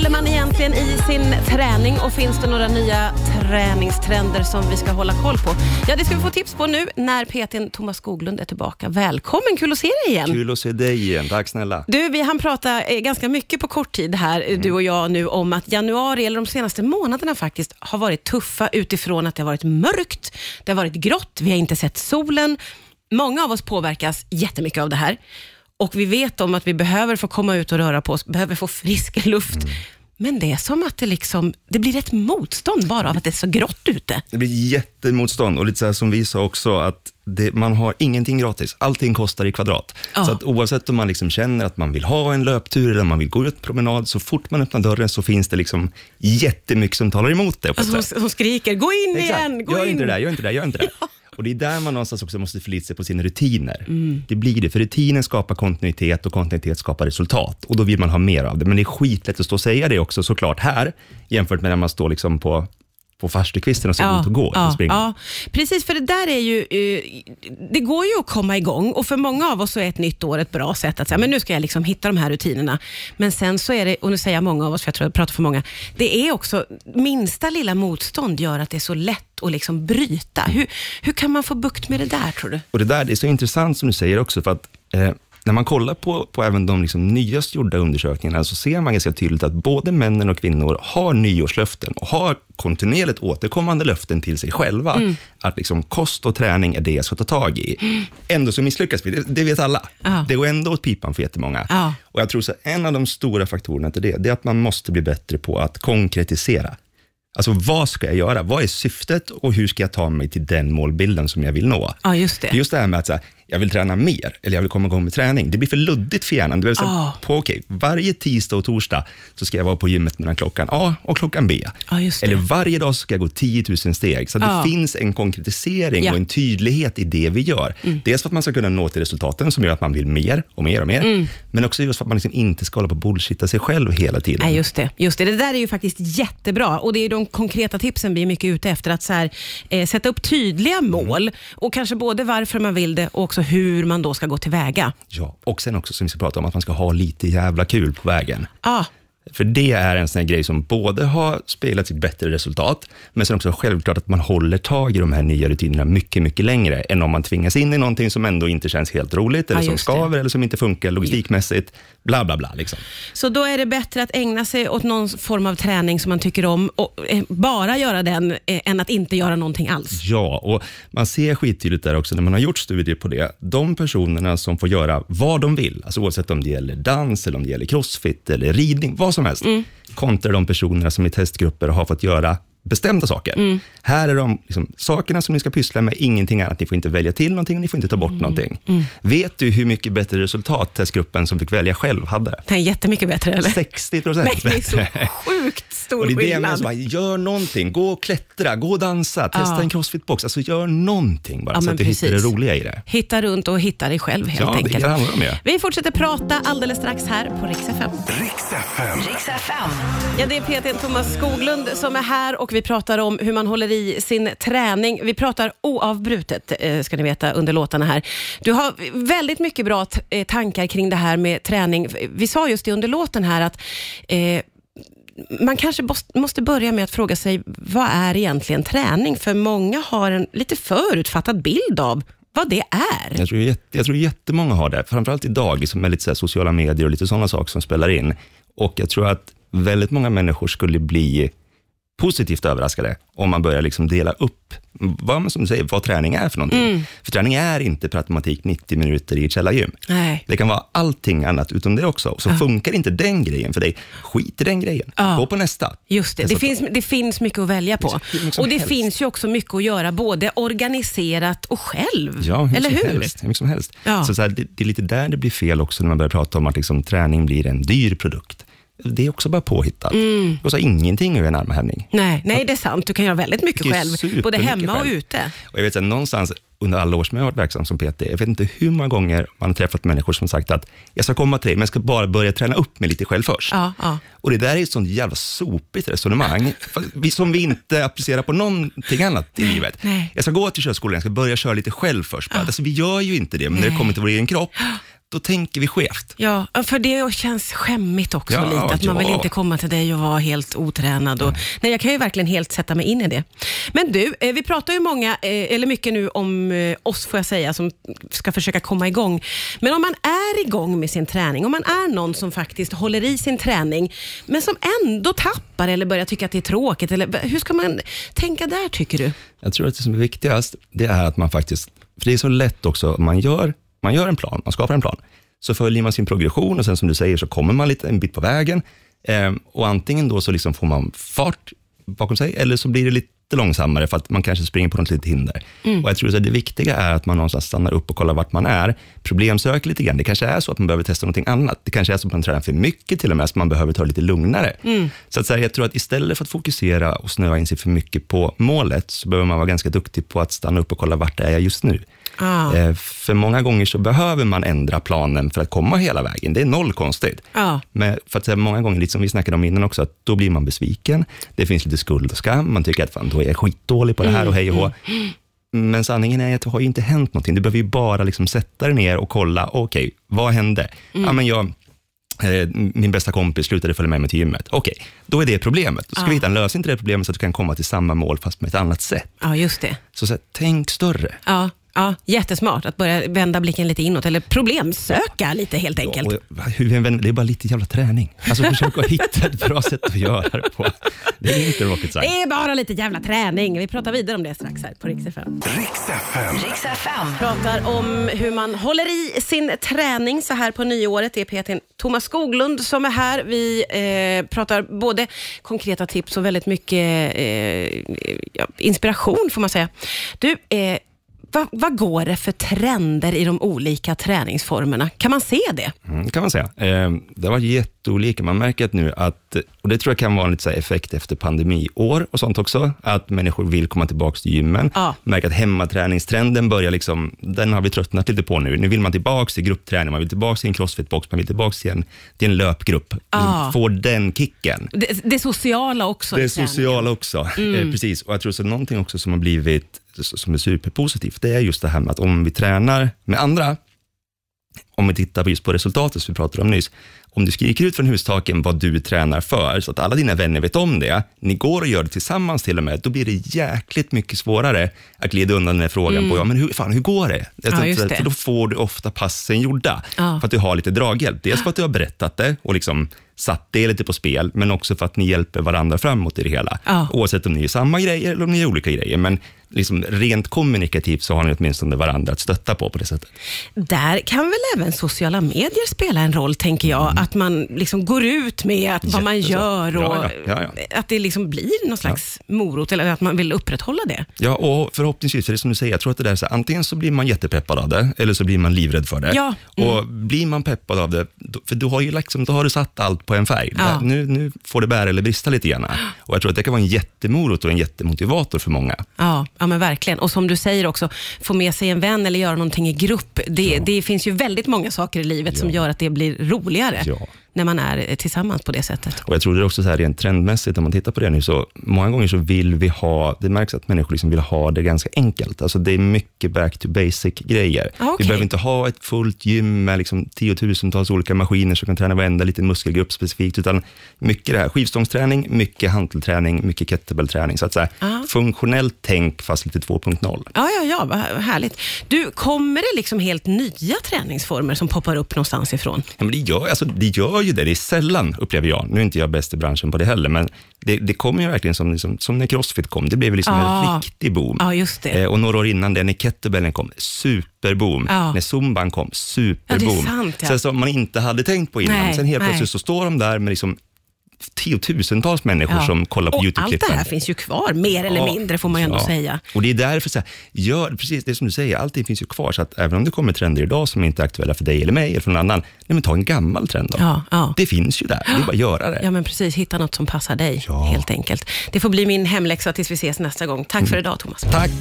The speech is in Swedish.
håller man egentligen i sin träning och finns det några nya träningstrender som vi ska hålla koll på? Ja, det ska vi få tips på nu när PTn Thomas Skoglund är tillbaka. Välkommen, kul att se dig igen. Kul att se dig igen, tack snälla. Du, vi hann prata eh, ganska mycket på kort tid här, mm. du och jag nu, om att januari, eller de senaste månaderna faktiskt, har varit tuffa utifrån att det har varit mörkt, det har varit grått, vi har inte sett solen. Många av oss påverkas jättemycket av det här och vi vet om att vi behöver få komma ut och röra på oss, behöver få frisk luft. Mm. Men det är som att det, liksom, det blir ett motstånd bara av att det är så grått ute. Det blir jättemotstånd och lite så som vi sa också, att det, man har ingenting gratis. Allting kostar i kvadrat. Ja. Så att oavsett om man liksom känner att man vill ha en löptur eller man vill gå ut promenad, så fort man öppnar dörren så finns det liksom jättemycket som talar emot det. Alltså, hon, hon skriker, gå in Exakt. igen, gå gör in. Inte det där, gör inte det där, gör inte det där. Ja. Och Det är där man någonstans också måste förlita sig på sina rutiner. Mm. Det blir det, för rutinen skapar kontinuitet och kontinuitet skapar resultat. Och Då vill man ha mer av det. Men det är skitlätt att stå och säga det också såklart här, jämfört med när man står liksom på på farstukvisten och så ja, ut och gå. Ja, och ja, precis, för det där är ju, uh, det går ju att komma igång och för många av oss så är ett nytt år ett bra sätt att säga, men nu ska jag liksom hitta de här rutinerna. Men sen så är det, och nu säger jag många av oss, för jag tror jag pratar för många, det är också, minsta lilla motstånd gör att det är så lätt att liksom bryta. Hur, hur kan man få bukt med det där tror du? Och Det där det är så intressant som du säger också, för att eh, när man kollar på, på även de liksom nyast gjorda undersökningarna, så ser man ganska tydligt att både männen och kvinnor har nyårslöften och har kontinuerligt återkommande löften till sig själva, mm. att liksom kost och träning är det jag ska ta tag i. Mm. Ändå så misslyckas vi, det, det vet alla. Ah. Det går ändå åt pipan för jättemånga. Ah. Och jag tror att en av de stora faktorerna till det, det är att man måste bli bättre på att konkretisera. Alltså vad ska jag göra? Vad är syftet och hur ska jag ta mig till den målbilden som jag vill nå? Ja, just det. Just det här med att säga, jag vill träna mer, eller jag vill komma igång med träning. Det blir för luddigt för hjärnan. Det vill säga, oh. på, okay, varje tisdag och torsdag så ska jag vara på gymmet mellan klockan A och klockan B. Oh, eller varje dag ska jag gå 10 000 steg. Så oh. det finns en konkretisering ja. och en tydlighet i det vi gör. Mm. Dels för att man ska kunna nå till resultaten som gör att man vill mer och mer och mer, mm. men också just för att man liksom inte ska hålla på och bullshitta sig själv hela tiden. Nej, just det, just det. Det där är ju faktiskt jättebra och det är de konkreta tipsen vi är mycket ute efter. Att här, eh, sätta upp tydliga mål och kanske både varför man vill det och också hur man då ska gå tillväga. Ja, och sen också som vi ska prata om, att man ska ha lite jävla kul på vägen. Ah. För det är en sån grej som både har spelat sitt bättre resultat, men sen också självklart att man håller tag i de här nya rutinerna mycket, mycket längre, än om man tvingas in i någonting som ändå inte känns helt roligt, eller ja, som skaver, det. eller som inte funkar logistikmässigt, bla bla bla. Liksom. Så då är det bättre att ägna sig åt någon form av träning som man tycker om, och eh, bara göra den, eh, än att inte göra någonting alls? Ja, och man ser skittydligt där också, när man har gjort studier på det, de personerna som får göra vad de vill, alltså oavsett om det gäller dans, eller om det gäller crossfit, eller ridning, vad som helst, mm. kontra de personerna som i testgrupper har fått göra bestämda saker. Mm. Här är de liksom, sakerna som ni ska pyssla med, ingenting annat. Ni får inte välja till någonting, ni får inte ta bort mm. någonting. Mm. Vet du hur mycket bättre resultat testgruppen som fick välja själv hade? Är jättemycket bättre, eller? 60 procent Nej, det är så sjukt stor och det är skillnad. Det gör någonting, gå och klättra, gå och dansa, testa ja. en crossfitbox. Alltså gör någonting bara, ja, så att du precis. hittar det roliga i det. Hitta runt och hitta dig själv helt ja, enkelt. Det handlar om, ja. Vi fortsätter prata alldeles strax här på Rix FM. Rix FM. Ja, det är PT Thomas Skoglund som är här och vi pratar om hur man håller i sin träning. Vi pratar oavbrutet, eh, ska ni veta, under låtarna här. Du har väldigt mycket bra eh, tankar kring det här med träning. Vi sa just det under låten här att eh, man kanske måste börja med att fråga sig, vad är egentligen träning? För många har en lite förutfattad bild av vad det är. Jag tror, jag tror jättemånga har det, framförallt idag liksom med lite så sociala medier och lite sådana saker som spelar in. Och Jag tror att väldigt många människor skulle bli positivt överraskade om man börjar liksom dela upp vad, som du säger, vad träning är för någonting. Mm. För träning är inte per automatik 90 minuter i ett källargym. Nej. Det kan vara allting annat utom det också. Så ja. funkar inte den grejen för dig, skit i den grejen. Ja. Gå på nästa. Just det, det finns, det finns mycket att välja på. Och det helst. finns ju också mycket att göra, både organiserat och själv. Ja, hur Eller hur? helst. Hur som helst. Ja. Så, så här, det, det, är lite där det blir fel också, när man börjar prata om att liksom, träning blir en dyr produkt det är också bara påhittat. Mm. Det kostar ingenting göra en armhävning. Nej, nej, det är sant. Du kan göra väldigt mycket själv, både hemma och ute. Och jag vet att någonstans under alla år som jag har varit verksam som PT, jag vet inte hur många gånger man har träffat människor som sagt att jag ska komma till dig, men jag ska bara börja träna upp mig lite själv först. Ja, ja. Och det där är ett sånt jävla sopigt resonemang, som vi inte applicerar på någonting annat i livet. Nej. Jag ska gå till körskolan, jag ska börja köra lite själv först. Ja. Alltså, vi gör ju inte det, men när det kommer till vår egen kropp, då tänker vi skevt. Ja, för det känns skämmigt också Ja, lite, att man ja. vill inte komma till dig och vara helt otränad. Och, nej, jag kan ju verkligen helt sätta mig in i det. Men du, eh, vi pratar ju många, eh, eller mycket nu om eh, oss får jag säga, som ska försöka komma igång. Men om man är igång med sin träning, om man är någon som faktiskt håller i sin träning, men som ändå tappar eller börjar tycka att det är tråkigt, eller hur ska man tänka där tycker du? Jag tror att det som är viktigast, det är att man faktiskt, för det är så lätt också, man gör, man gör en plan, man skapar en plan, så följer man sin progression och sen som du säger så kommer man lite en bit på vägen eh, och antingen då så liksom får man fart bakom sig eller så blir det lite långsammare för att man kanske springer på något litet hinder. Och jag tror att det viktiga är att man någonstans stannar upp och kollar vart man är, problemsöker lite grann. Det kanske är så att man behöver testa någonting annat. Det kanske är så att man tränar för mycket till och med, så man behöver ta det lite lugnare. Så att säga, jag tror att istället för att fokusera och snöa in sig för mycket på målet, så behöver man vara ganska duktig på att stanna upp och kolla vart är jag just nu. Ah. Eh, För många gånger så behöver man ändra planen för att komma hela vägen. Det är noll konstigt. Ja. Men för att säga många gånger, lite som vi snackade om innan också, att då blir man besviken. Det finns lite skuld och skam. Man tycker att fan, då är jag skitdålig på det här och hej och hå. Men sanningen är att det har ju inte hänt någonting. Du behöver ju bara liksom sätta dig ner och kolla, okej, vad hände? Ja, men jag, eh, min bästa kompis slutade följa med mig till gymmet. Okej, då är det problemet. Då ska vi hitta en lösning till det problemet så att du kan komma till samma mål fast med ett annat sätt. Ja, just det. Så, så här, tänk större. Ja, ja, jättesmart att börja vända blicken lite inåt, eller problemsöka lite helt enkelt. Vänder- det är bara lite jävla träning. Alltså försök att hitta ett bra sätt att göra det på. Det är inte rocket Det science. är bara lite jävla träning. Vi pratar vidare om det strax här på Rix FM. Riks FM. Riks FM. pratar om hur man håller i sin träning så här på nyåret. Det är PT Thomas Skoglund som är här. Vi eh, pratar både konkreta tips och väldigt mycket eh, ja, inspiration får man säga. Du, eh, vad, vad går det för trender i de olika träningsformerna? Kan man se det? Mm, kan man säga. Eh, Det varit jätteolika. Man märker att nu att, och det tror jag kan vara en lite effekt efter pandemiår och sånt också, att människor vill komma tillbaka till gymmen. Ja. Märker att hemmaträningstrenden börjar liksom, den har vi tröttnat lite på nu. Nu vill man tillbaka till gruppträning, man vill tillbaka till en crossfitbox, man vill tillbaka till en, till en löpgrupp. Ja. Få den kicken. Det, det sociala också. Det sociala också. Eh, precis. Och jag tror att någonting också som har blivit som är superpositivt, det är just det här med att om vi tränar med andra, om vi tittar på just på resultatet som vi pratade om nyss, om du skriker ut från hustaken vad du tränar för, så att alla dina vänner vet om det, ni går och gör det tillsammans till och med, då blir det jäkligt mycket svårare att glida undan den här frågan på, ja men hur, fan, hur går det? Ja, just det. För då får du ofta passen gjorda, Ja. för att du har lite draghjälp. Dels för att du har berättat det och liksom satt det lite på spel, men också för att ni hjälper varandra framåt i det hela. Ja. Oavsett om ni är samma grejer eller om ni är olika grejer. Men liksom rent kommunikativt så har ni åtminstone varandra att stötta på på det sättet. Där kan väl även sociala medier spela en roll, tänker jag. Att man liksom går ut med att vad man gör och Ja, ja, ja, att det liksom blir någon slags morot, eller att man vill upprätthålla det. Ja, och förhoppningsvis, för det är som du säger, jag tror att det där är så här, antingen så blir man jättepeppad av det, eller så blir man livrädd för det. Ja, mm. Och blir man peppad av det, för du har ju liksom, då har du satt allt på en färg. Där, Nu, nu får det bära eller brista lite grann. Och jag tror att det kan vara en jättemorot och en jättemotivator för många. Ja, ja men verkligen. Och som du säger också, få med sig en vän eller göra någonting i grupp. Det, det finns ju väldigt många saker i livet som gör att det blir roligare Ja. När man är eh, tillsammans på det sättet. Och jag tror det är också så här rent trendmässigt, om man tittar på det nu, så många gånger så vill vi ha, det märks att människor liksom vill ha det ganska enkelt. Alltså det är mycket back to basic-grejer. Ah, okej. Vi behöver inte ha ett fullt gym med liksom tiotusentals olika maskiner som kan träna varenda liten muskelgrupp specifikt, utan mycket det här, skivstångsträning, mycket hantelträning, mycket kettlebellträning. Så att säga, Ah. funktionellt tänk fast lite 2.0. Ja, ja, ja, vad härligt. Du, kommer det liksom helt nya träningsformer som poppar upp någonstans ifrån? Ja, men det, gör, alltså, det gör ju det. Det är sällan, upplever jag. Nu är inte jag bäst i branschen på det heller, men det, det kommer ju verkligen som, liksom, som när Crossfit kom. Det blev liksom Ja. en riktig boom. Ja, just det. Eh, och några år innan det, när kettlebellen kom, superboom. Ja. När zumban kom, superboom. Ja, det är sant, ja. Så som man inte hade tänkt på innan. Nej, Sen helt nej. plötsligt så står de där med liksom tiotusentals människor Ja. som kollar på och YouTube-klippen. allt det här finns ju kvar, mer eller Ja, mindre får man ju ändå ja. säga. Och det är därför, så här, gör, precis det som du säger, allting finns ju kvar. Så att även om det kommer trender idag som inte är aktuella för dig eller mig, eller för någon annan, nej men ta en gammal trend då. Det finns ju där, det är bara att göra det. Ja, men precis. Hitta något som passar dig, helt enkelt. Det får bli min hemläxa tills vi ses nästa gång. Tack för idag, Thomas. Tack!